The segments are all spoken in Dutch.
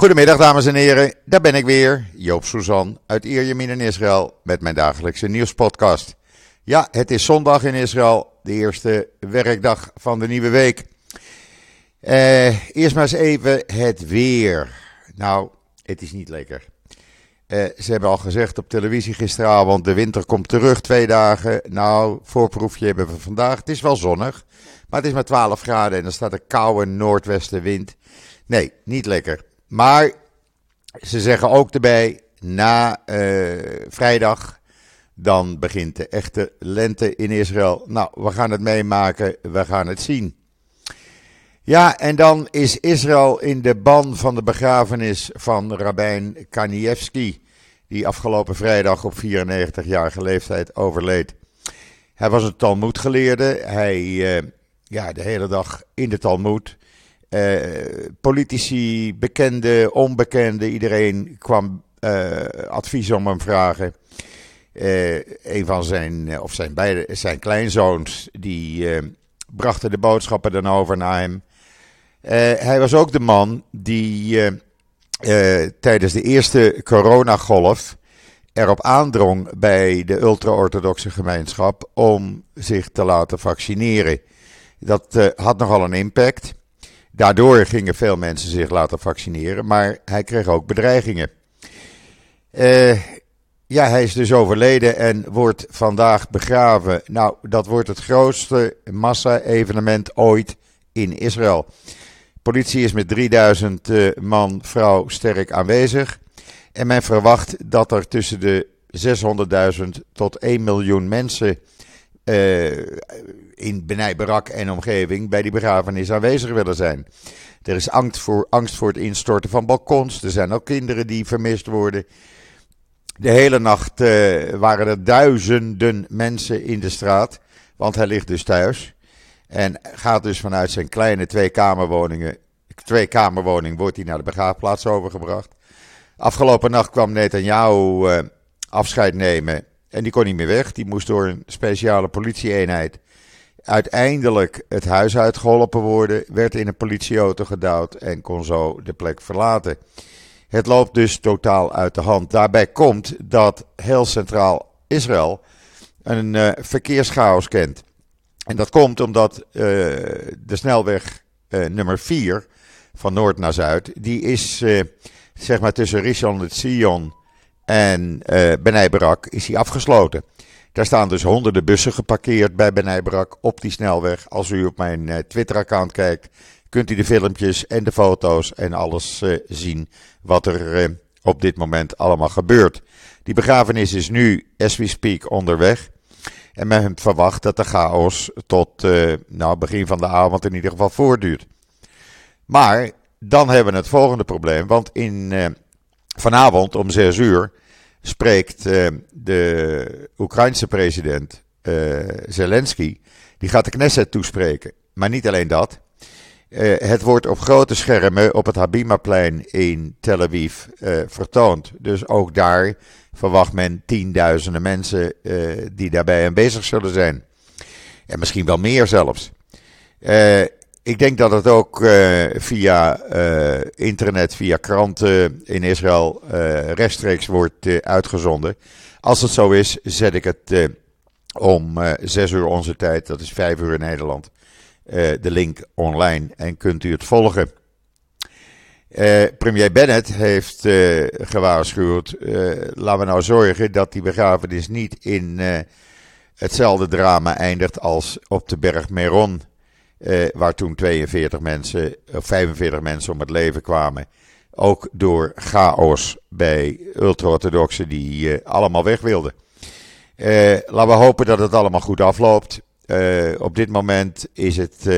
Goedemiddag dames en heren, daar ben ik weer, Joop Suzan uit Ierjemien in Israël met mijn dagelijkse nieuwspodcast. Ja, het is zondag in Israël, de eerste werkdag van de nieuwe week. Eh, eerst maar eens even het weer. Nou, het is niet lekker. Eh, ze hebben al gezegd op televisie gisteravond, de winter komt terug, twee dagen. Nou, voorproefje hebben we vandaag. Het is wel zonnig, maar het is maar 12 graden en er staat een koude noordwestenwind. Nee, niet lekker. Maar ze zeggen ook erbij, na uh, vrijdag, dan begint de echte lente in Israël. Nou, we gaan het meemaken, we gaan het zien. Ja, en dan is Israël in de ban van de begrafenis van Rabijn Kanievski, die afgelopen vrijdag op 94-jarige leeftijd overleed. Hij was een Talmudgeleerde. Hij, uh, ja, de hele dag in de Talmud. Uh, politici, bekende, onbekende, iedereen kwam uh, advies om hem vragen. Uh, een van zijn, of zijn, beide, zijn kleinzoons, die brachten de boodschappen dan over naar hem. hij was ook de man die tijdens de eerste coronagolf erop aandrong bij de ultra-orthodoxe gemeenschap om zich te laten vaccineren. Dat had nogal een impact. Daardoor gingen veel mensen zich laten vaccineren, maar hij kreeg ook bedreigingen. Uh, ja, hij is dus overleden en wordt vandaag begraven. Nou, dat wordt het grootste massa-evenement ooit in Israël. Politie is met 3000 uh, eh, man, vrouw sterk aanwezig. En men verwacht dat er tussen de 600.000 tot 1 miljoen mensen uh, in Benai Barak en omgeving bij die begrafenis aanwezig willen zijn. Er is angst voor, angst voor het instorten van balkons. Er zijn ook kinderen die vermist worden. De hele nacht uh, waren er duizenden mensen in de straat, want hij ligt dus thuis. En gaat dus vanuit zijn kleine twee-kamerwoning, wordt hij naar de begraafplaats overgebracht. Afgelopen nacht kwam Netanyahu uh, afscheid nemen en die kon niet meer weg. Die moest door een speciale politieeenheid uiteindelijk het huis uitgeholpen worden. Werd in een politieauto gedouwd en kon zo de plek verlaten. Het loopt dus totaal uit de hand. Daarbij komt dat heel centraal Israël een uh, verkeerschaos kent. En dat komt omdat uh, de snelweg uh, nummer 4 van noord naar zuid, die is zeg maar tussen Rishon Sion en Benai Barak is hij afgesloten. Daar staan dus honderden bussen geparkeerd bij Benai Barak op die snelweg. Als u op mijn uh, Twitter-account kijkt, kunt u de filmpjes en de foto's en alles uh, zien wat er op dit moment allemaal gebeurt. Die begrafenis is nu, as we speak, onderweg. En men verwacht dat de chaos tot nou, begin van de avond in ieder geval voortduurt. Maar dan hebben we het volgende probleem. Want in, vanavond om 6 uur spreekt uh, de Oekraïnse president uh, Zelensky. Die gaat de Knesset toespreken. Maar niet alleen dat. Uh, het wordt op grote schermen op het Habimaplein in Tel Aviv vertoond. Dus ook daar verwacht men tienduizenden mensen die daarbij aanwezig zullen zijn. En misschien wel meer zelfs. Ik denk dat het ook uh, via uh, internet, via kranten in Israël uh, rechtstreeks wordt uitgezonden. Als het zo is, zet ik het om 6 uur onze tijd, dat is 5 uur in Nederland, de link online en kunt u het volgen. premier Bennett heeft gewaarschuwd, laten we nou zorgen dat die begrafenis niet in hetzelfde drama eindigt als op de berg Meron uh, waar toen 42 mensen, of 45 mensen om het leven kwamen. Ook door chaos bij ultra-orthodoxen die uh, allemaal weg wilden. Uh, laten we hopen dat het allemaal goed afloopt. op dit moment is het,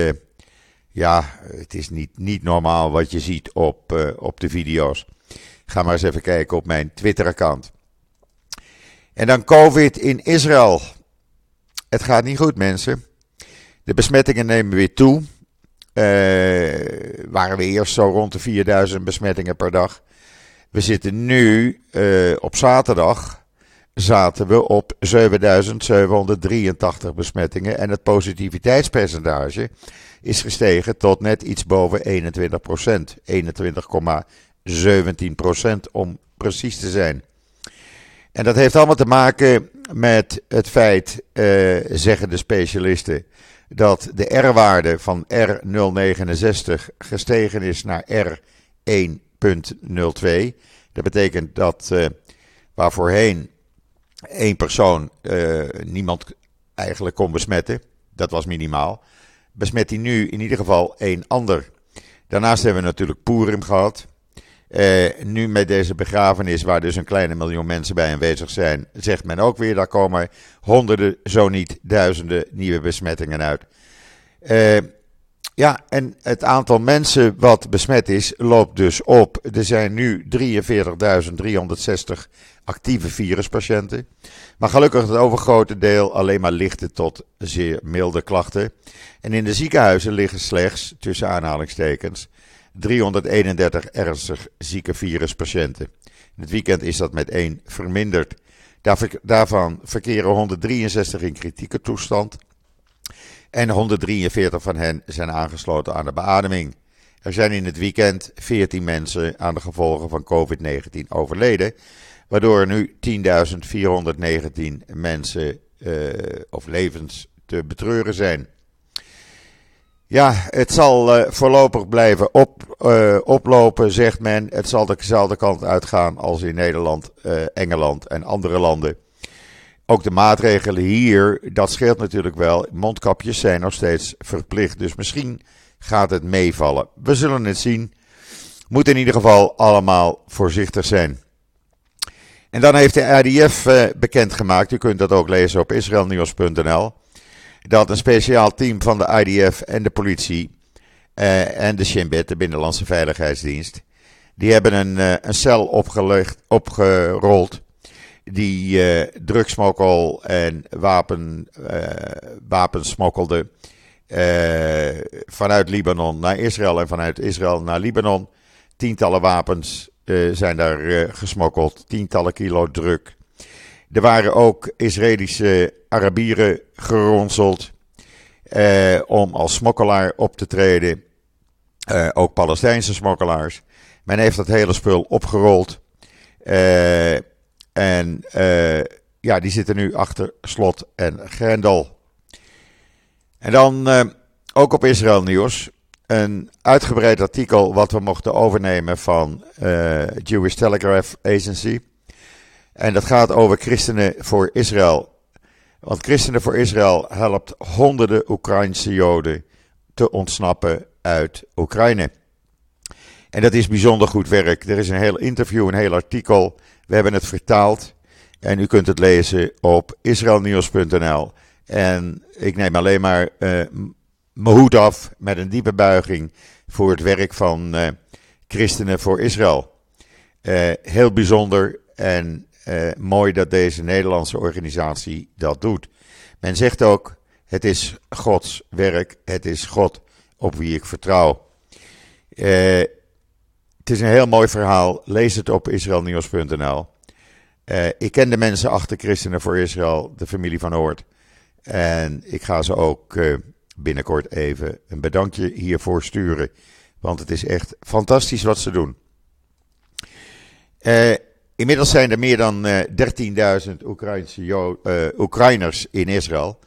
ja, het is niet, niet normaal wat je ziet op, op de video's. Ga maar eens even kijken op mijn Twitter-account. En dan COVID in Israël. Het gaat niet goed, mensen. De besmettingen nemen weer toe. Uh, waren we eerst zo rond de 4000 besmettingen per dag. We zitten nu uh, op zaterdag zaten we op 7783 besmettingen en het positiviteitspercentage is gestegen tot net iets boven 21% 21,7% om precies te zijn. En dat heeft allemaal te maken met het feit, uh, zeggen de specialisten, dat de R-waarde van R069 gestegen is naar R1.02. Dat betekent dat uh, waar voorheen één persoon uh, niemand eigenlijk kon besmetten, dat was minimaal, besmet hij nu in ieder geval één ander. Daarnaast hebben we natuurlijk Purim gehad. Uh, nu met deze begrafenis, waar dus een kleine miljoen mensen bij aanwezig zijn, zegt men ook weer, daar komen honderden, zo niet duizenden nieuwe besmettingen uit. Uh, ja, en het aantal mensen wat besmet is, loopt dus op. Er zijn nu 43.360 actieve viruspatiënten. Maar gelukkig het overgrote deel alleen maar lichte tot zeer milde klachten. En in de ziekenhuizen liggen slechts, tussen aanhalingstekens, 331 ernstig zieke viruspatiënten. In het weekend is dat met één verminderd. Daarvan verkeren 163 in kritieke toestand. En 143 van hen zijn aangesloten aan de beademing. Er zijn in het weekend 14 mensen aan de gevolgen van COVID-19 overleden. Waardoor er nu 10.419 mensen uh, of levens te betreuren zijn. Ja, het zal uh, voorlopig blijven op, uh, oplopen, zegt men. Het zal dezelfde kant uitgaan als in Nederland, Engeland en andere landen. Ook de maatregelen hier, dat scheelt natuurlijk wel. Mondkapjes zijn nog steeds verplicht, dus misschien gaat het meevallen. We zullen het zien. Moet in ieder geval allemaal voorzichtig zijn. En dan heeft de uh, bekendgemaakt, u kunt dat ook lezen op israelnieuws.nl, dat een speciaal team van de IDF en de politie uh, en de Shin Bet, de Binnenlandse Veiligheidsdienst, die hebben een, uh, een cel opgelegd, opgerold die uh, drugsmokkel en wapen, wapens smokkelde vanuit Libanon naar Israël en vanuit Israël naar Libanon. Tientallen wapens zijn daar gesmokkeld, tientallen kilo druk. Er waren ook Israëlische Arabieren geronseld om als smokkelaar op te treden. ook Palestijnse smokkelaars. Men heeft dat hele spul opgerold. En uh, ja, die zitten nu achter slot en grendel. En dan uh, ook op Israël Nieuws. Een uitgebreid artikel wat we mochten overnemen van uh, Jewish Telegraph Agency. En dat gaat over christenen voor Israël. Want Christenen voor Israël helpt honderden Oekraïnse Joden te ontsnappen uit Oekraïne. En dat is bijzonder goed werk. Er is een heel interview, een heel artikel we hebben het vertaald en u kunt het lezen op israelnieuws.nl. En ik neem alleen maar uh, mijn hoed af met een diepe buiging voor het werk van uh, Christenen voor Israël. Uh, heel bijzonder en mooi dat deze Nederlandse organisatie dat doet. Men zegt ook: het is Gods werk, het is God op wie ik vertrouw. Het is een heel mooi verhaal. Lees het op israelnieuws.nl. Uh, ik ken de mensen achter Christenen voor Israël, de familie van Oort. En ik ga ze ook binnenkort even een bedankje hiervoor sturen. Want het is echt fantastisch wat ze doen. Uh, inmiddels zijn er meer dan 13.000 Oekraïners in Israël.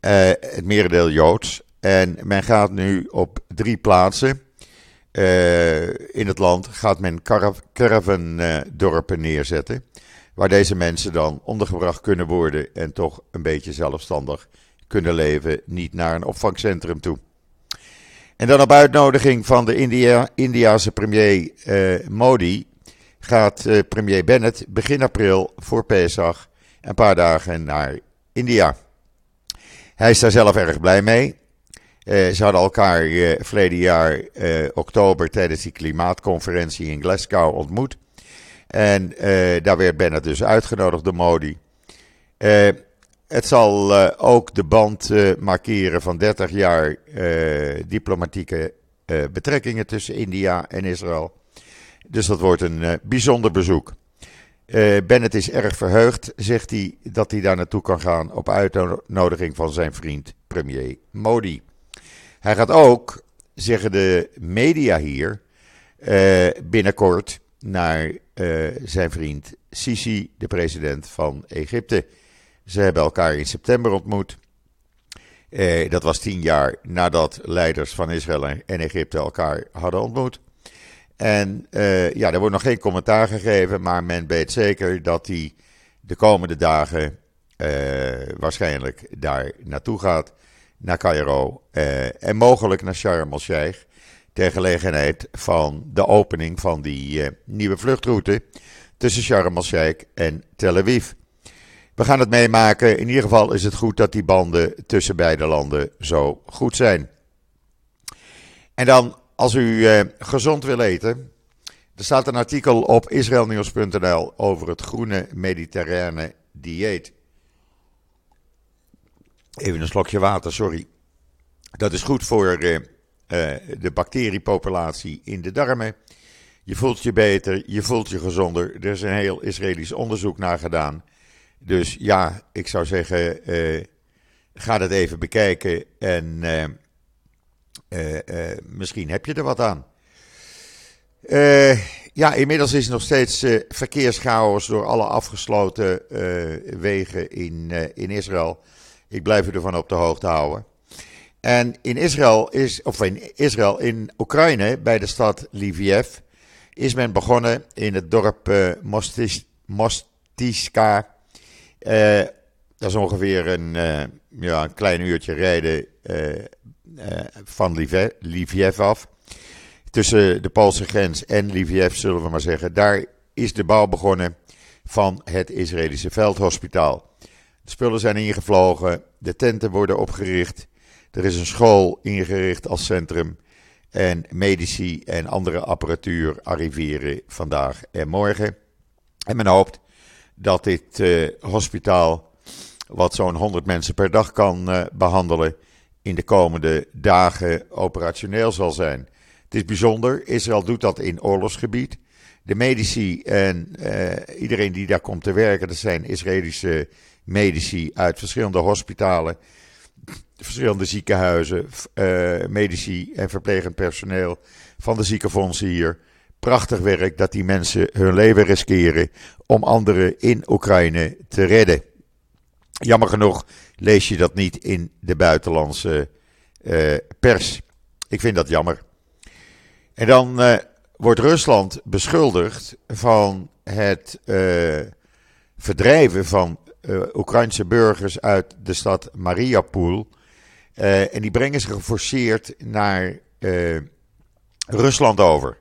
het merendeel Joods. En men gaat nu op drie plaatsen in het land gaat men caravandorpen neerzetten. Waar deze mensen dan ondergebracht kunnen worden en toch een beetje zelfstandig kunnen leven, niet naar een opvangcentrum toe. En dan op uitnodiging van de India, Indiase premier Modi gaat uh, premier Bennett begin april voor Pesach een paar dagen naar India. Hij is daar zelf erg blij mee. Uh, ze hadden elkaar uh, verleden jaar oktober tijdens die klimaatconferentie in Glasgow ontmoet. En daar werd Bennett dus uitgenodigd door Modi. het zal ook de band markeren van 30 jaar diplomatieke betrekkingen tussen India en Israël. Dus dat wordt een bijzonder bezoek. Bennett is erg verheugd, zegt hij, dat hij daar naartoe kan gaan op uitnodiging van zijn vriend premier Modi. Hij gaat ook, zeggen de media hier, binnenkort naar zijn vriend Sisi, de president van Egypte. Ze hebben elkaar in september ontmoet. dat was tien jaar nadat leiders van Israël en Egypte elkaar hadden ontmoet. En ja, er wordt nog geen commentaar gegeven, maar men weet zeker dat hij de komende dagen waarschijnlijk daar naartoe gaat naar Cairo eh, en mogelijk naar Sharm el-Sheikh. Ter gelegenheid van de opening van die eh, nieuwe vluchtroute tussen Sharm el-Sheikh en Tel Aviv. We gaan het meemaken. In ieder geval is het goed dat die banden tussen beide landen zo goed zijn. En dan, als u eh, gezond wil eten. Er staat een artikel op israelnieuws.nl over het groene mediterrane dieet. Even een slokje water, sorry. Dat is goed voor uh, uh, de bacteriepopulatie in de darmen. Je voelt je beter, je voelt je gezonder. Er is een heel Israëlisch onderzoek naar gedaan. Dus ja, ik zou zeggen, ga dat even bekijken en misschien heb je er wat aan. ja, inmiddels is er nog steeds verkeerschaos door alle afgesloten wegen in, in Israël. Ik blijf u ervan op de hoogte houden. En in Israël is, of in Israël, in Oekraïne, bij de stad Lviv, is men begonnen in het dorp uh, Mostiska. Uh, dat is ongeveer een, ja, een klein uurtje rijden van Lviv af. Tussen de Poolse grens en Lviv, zullen we maar zeggen. Daar is de bouw begonnen van het Israëlische veldhospitaal. De spullen zijn ingevlogen, de tenten worden opgericht. Er is een school ingericht als centrum. En medici en andere apparatuur arriveren vandaag en morgen. En men hoopt dat dit uh, hospitaal, wat zo'n 100 mensen per dag kan uh, behandelen, in de komende dagen operationeel zal zijn. Het is bijzonder, Israël doet dat in oorlogsgebied. De medici en uh, iedereen die daar komt te werken, dat zijn Israëlische medici uit verschillende hospitalen, verschillende ziekenhuizen, uh, medici en verplegend personeel van de ziekenfondsen hier. Prachtig werk dat die mensen hun leven riskeren om anderen in Oekraïne te redden. Jammer genoeg lees je dat niet in de buitenlandse uh, pers. Ik vind dat jammer. En dan uh, wordt Rusland beschuldigd van het verdrijven van Oekraïnse burgers uit de stad Mariupol. En die brengen ze geforceerd naar Rusland over.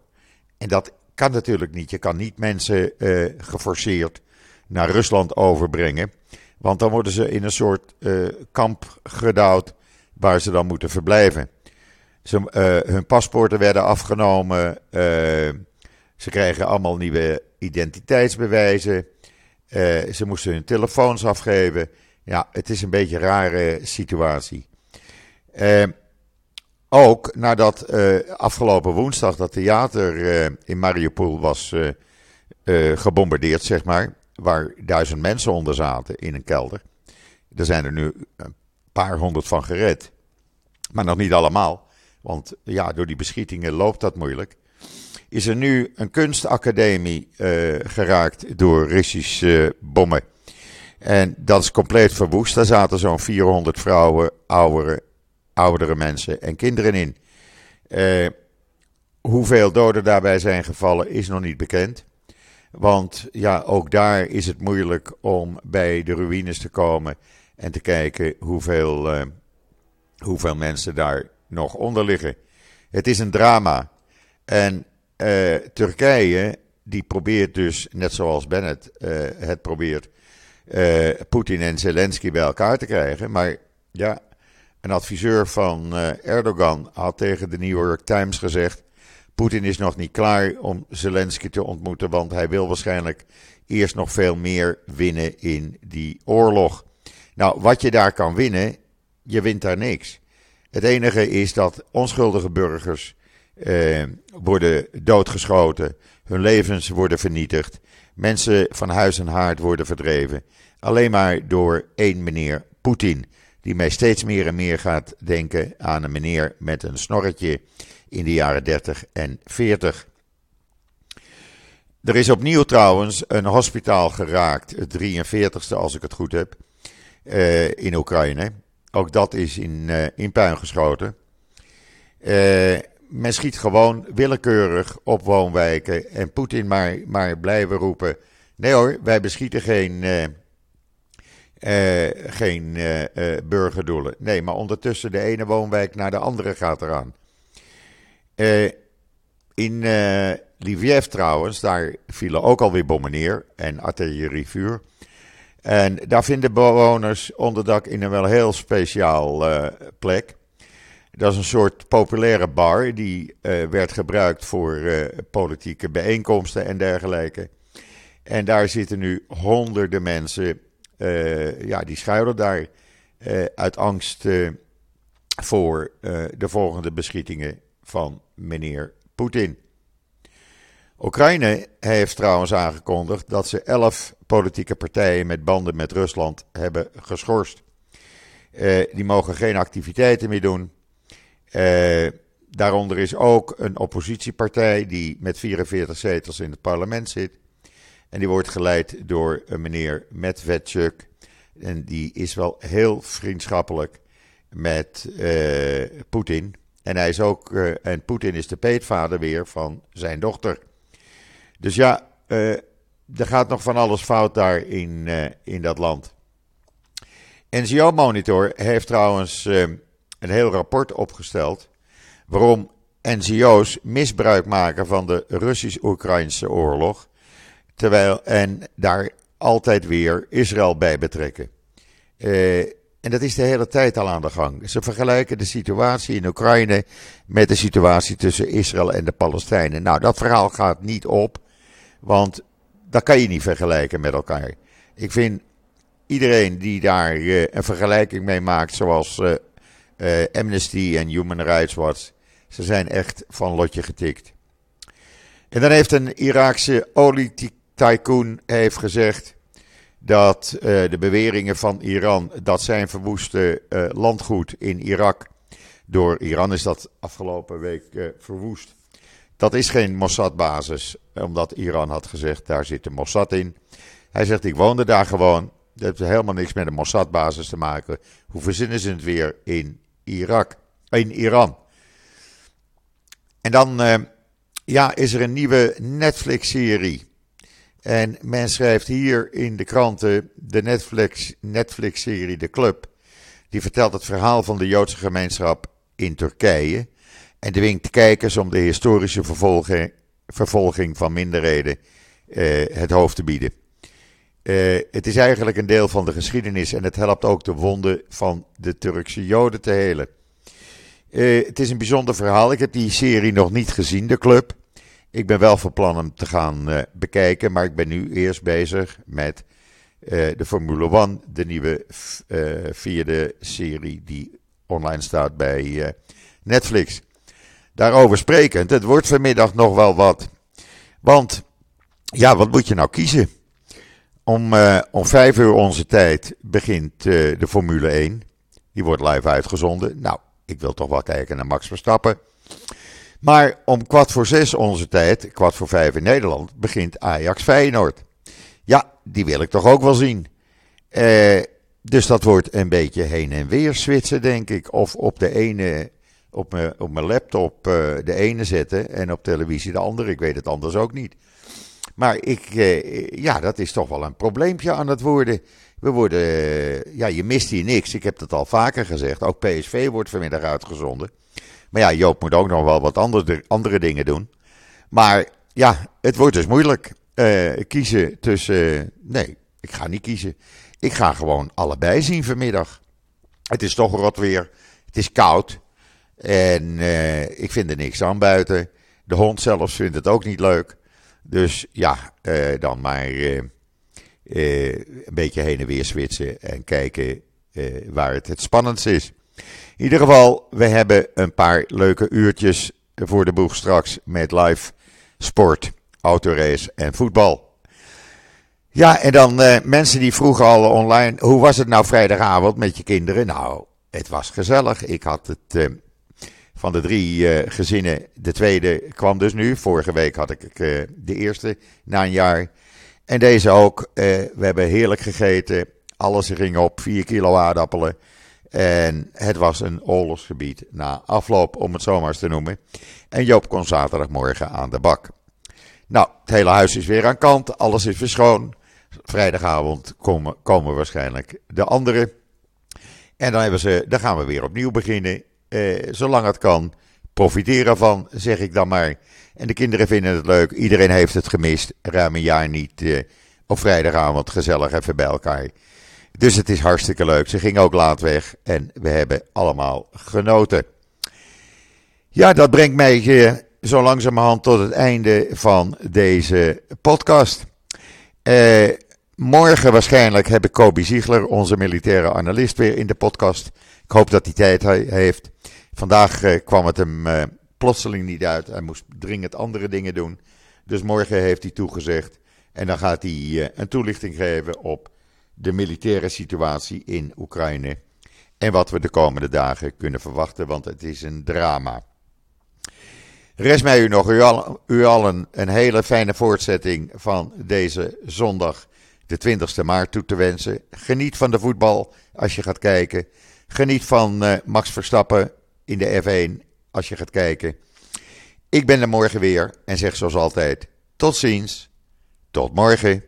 En dat kan natuurlijk niet. Je kan niet mensen geforceerd naar Rusland overbrengen. Want dan worden ze in een soort kamp gedouwd waar ze dan moeten verblijven. Ze, hun paspoorten werden afgenomen. ze krijgen allemaal nieuwe identiteitsbewijzen. Ze moesten hun telefoons afgeven. Ja, het is een beetje een rare situatie. Uh, ook nadat afgelopen woensdag dat theater in Mariupol was gebombardeerd, zeg maar, waar duizend mensen onder zaten in een kelder. Er zijn er nu een paar honderd van gered. Maar nog niet allemaal, want ja, door die beschietingen loopt dat moeilijk is er nu een kunstacademie uh, geraakt door Russische bommen. En dat is compleet verwoest. Daar zaten zo'n 400 vrouwen, oudere, oudere mensen en kinderen in. Uh, hoeveel doden daarbij zijn gevallen is nog niet bekend. Want ja, ook daar is het moeilijk om bij de ruïnes te komen en te kijken hoeveel, uh, hoeveel mensen daar nog onder liggen. Het is een drama. En uh, Turkije, die probeert dus, net zoals Bennett uh, het probeert, Poetin en Zelensky bij elkaar te krijgen. Maar ja, een adviseur van Erdogan had tegen de New York Times gezegd: Poetin is nog niet klaar om Zelensky te ontmoeten, want hij wil waarschijnlijk eerst nog veel meer winnen in die oorlog. Nou, wat je daar kan winnen, je wint daar niks. Het enige is dat onschuldige burgers eh, worden doodgeschoten, hun levens worden vernietigd, mensen van huis en haard worden verdreven. Alleen maar door één meneer Poetin, die mij steeds meer en meer gaat denken aan een meneer met een snorretje in de jaren 30 en 40. Er is opnieuw trouwens een hospitaal geraakt, het 43ste als ik het goed heb, uh, in Oekraïne. Ook dat is in, uh, in puin geschoten. Uh, men schiet gewoon willekeurig op woonwijken en Poetin maar, maar blijven roepen. Nee hoor, wij beschieten geen, geen burgerdoelen. Nee, maar ondertussen de ene woonwijk naar de andere gaat eraan. in Lviv trouwens, daar vielen ook alweer bommen neer en artillerievuur. En daar vinden bewoners onderdak in een wel heel speciaal uh, plek. Dat is een soort populaire bar die uh, werd gebruikt voor uh, politieke bijeenkomsten en dergelijke. En daar zitten nu honderden mensen, ja, die schuilen daar uit angst voor de volgende beschietingen van meneer Poetin. Oekraïne heeft trouwens aangekondigd dat ze elf politieke partijen met banden met Rusland hebben geschorst. Die mogen geen activiteiten meer doen. Daaronder is ook een oppositiepartij die met 44 zetels in het parlement zit. En die wordt geleid door een meneer Medvedchuk. En die is wel heel vriendschappelijk met uh, Poetin. En hij is ook, en Poetin is de peetvader weer van zijn dochter. Dus ja, er gaat nog van alles fout daar in, in dat land. NGO Monitor heeft trouwens een heel rapport opgesteld waarom NGO's misbruik maken van de Russisch-Oekraïnse oorlog, terwijl en daar altijd weer Israël bij betrekken. en dat is de hele tijd al aan de gang. Ze vergelijken de situatie in Oekraïne met de situatie tussen Israël en de Palestijnen. Nou, dat verhaal gaat niet op. Want dat kan je niet vergelijken met elkaar. Ik vind iedereen die daar uh, een vergelijking mee maakt, zoals uh, Amnesty en Human Rights Watch, ze zijn echt van lotje getikt. En dan heeft een Iraakse olietycoon heeft gezegd dat de beweringen van Iran dat zijn verwoeste landgoed in Irak door Iran is dat afgelopen week verwoest dat is geen Mossad-basis, omdat Iran had gezegd, daar zit de Mossad in. Hij zegt, ik woonde daar gewoon. Dat heeft helemaal niks met een Mossad-basis te maken. Hoe verzinnen ze het weer in Irak, in Iran? En dan ja, is er een nieuwe Netflix-serie. En men schrijft hier in de kranten de Netflix-serie Netflix De Club. Die vertelt het verhaal van de Joodse gemeenschap in Turkije en dwingt kijkers om de historische vervolging, vervolging van minderheden uh, het hoofd te bieden. Uh, het is eigenlijk een deel van de geschiedenis en het helpt ook de wonden van de Turkse Joden te helen. Uh, het is een bijzonder verhaal. Ik heb die serie nog niet gezien, de club. Ik ben wel van plan hem te gaan bekijken, maar ik ben nu eerst bezig met de Formule 1, de nieuwe vierde serie die online staat bij Netflix. Daarover sprekend, het wordt vanmiddag nog wel wat. Want, ja, wat moet je nou kiezen? Om, om vijf uur onze tijd begint de Formule 1. Die wordt live uitgezonden. Nou, ik wil toch wel kijken naar Max Verstappen. Maar om kwart voor zes onze tijd, kwart voor vijf in Nederland, begint Ajax Feyenoord. Ja, die wil ik toch ook wel zien. Uh, dus dat wordt een beetje heen en weer switchen, denk ik. Of op de ene op mijn, op mijn laptop uh, de ene zetten en op televisie de andere. Ik weet het anders ook niet. Maar ik, uh, ja, dat is toch wel een probleempje aan het worden. We worden, uh, ja, je mist hier niks. Ik heb dat al vaker gezegd. Ook PSV wordt vanmiddag uitgezonden. Maar ja, Joop moet ook nog wel wat andere, andere dingen doen. Maar ja, het wordt dus moeilijk. kiezen tussen. nee, ik ga niet kiezen. Ik ga gewoon allebei zien vanmiddag. Het is toch rot weer. Het is koud. En uh, ik vind er niks aan buiten. De hond zelfs vindt het ook niet leuk. Dus ja, dan maar een beetje heen en weer switchen en kijken waar het het spannendst is. In ieder geval, we hebben een paar leuke uurtjes voor de boeg straks met live sport, autorace en voetbal. Ja, en dan mensen die vroegen al online, hoe was het nou vrijdagavond met je kinderen? Nou, het was gezellig. Ik had het van de drie eh, gezinnen. De tweede kwam dus nu. Vorige week had ik de eerste na een jaar. En deze ook. we hebben heerlijk gegeten. Alles ging op. 4 kilo aardappelen. En het was een oorlogsgebied na afloop, om het zo maar eens te noemen. En Joop kon zaterdagmorgen aan de bak. Nou, het hele huis is weer aan kant. Alles is weer schoon. Vrijdagavond komen, komen waarschijnlijk de anderen. En dan, hebben ze, dan gaan we weer opnieuw beginnen. Eh, zolang het kan, profiteren van, zeg ik dan maar. En de kinderen vinden het leuk. Iedereen heeft het gemist. Ruim een jaar niet eh, op vrijdagavond gezellig even bij elkaar. Dus het is hartstikke leuk. Ze ging ook laat weg en we hebben allemaal genoten. Ja, dat brengt mij zo langzamerhand tot het einde van deze podcast. Eh, morgen waarschijnlijk heb ik Kobe Ziegler, onze militaire analist, weer in de podcast. Ik hoop dat hij tijd heeft. Vandaag eh, kwam het hem eh, plotseling niet uit. Hij moest dringend andere dingen doen. Dus morgen heeft hij toegezegd. En dan gaat hij een toelichting geven op de militaire situatie in Oekraïne. En wat we de komende dagen kunnen verwachten, want het is een drama. Rest mij u nog u, al, u allen een hele fijne voortzetting van deze zondag, de 20 maart, toe te wensen. Geniet van de voetbal als je gaat kijken. Geniet van uh, Max Verstappen in de F1 als je gaat kijken. Ik ben er morgen weer en zeg zoals altijd: tot ziens, tot morgen.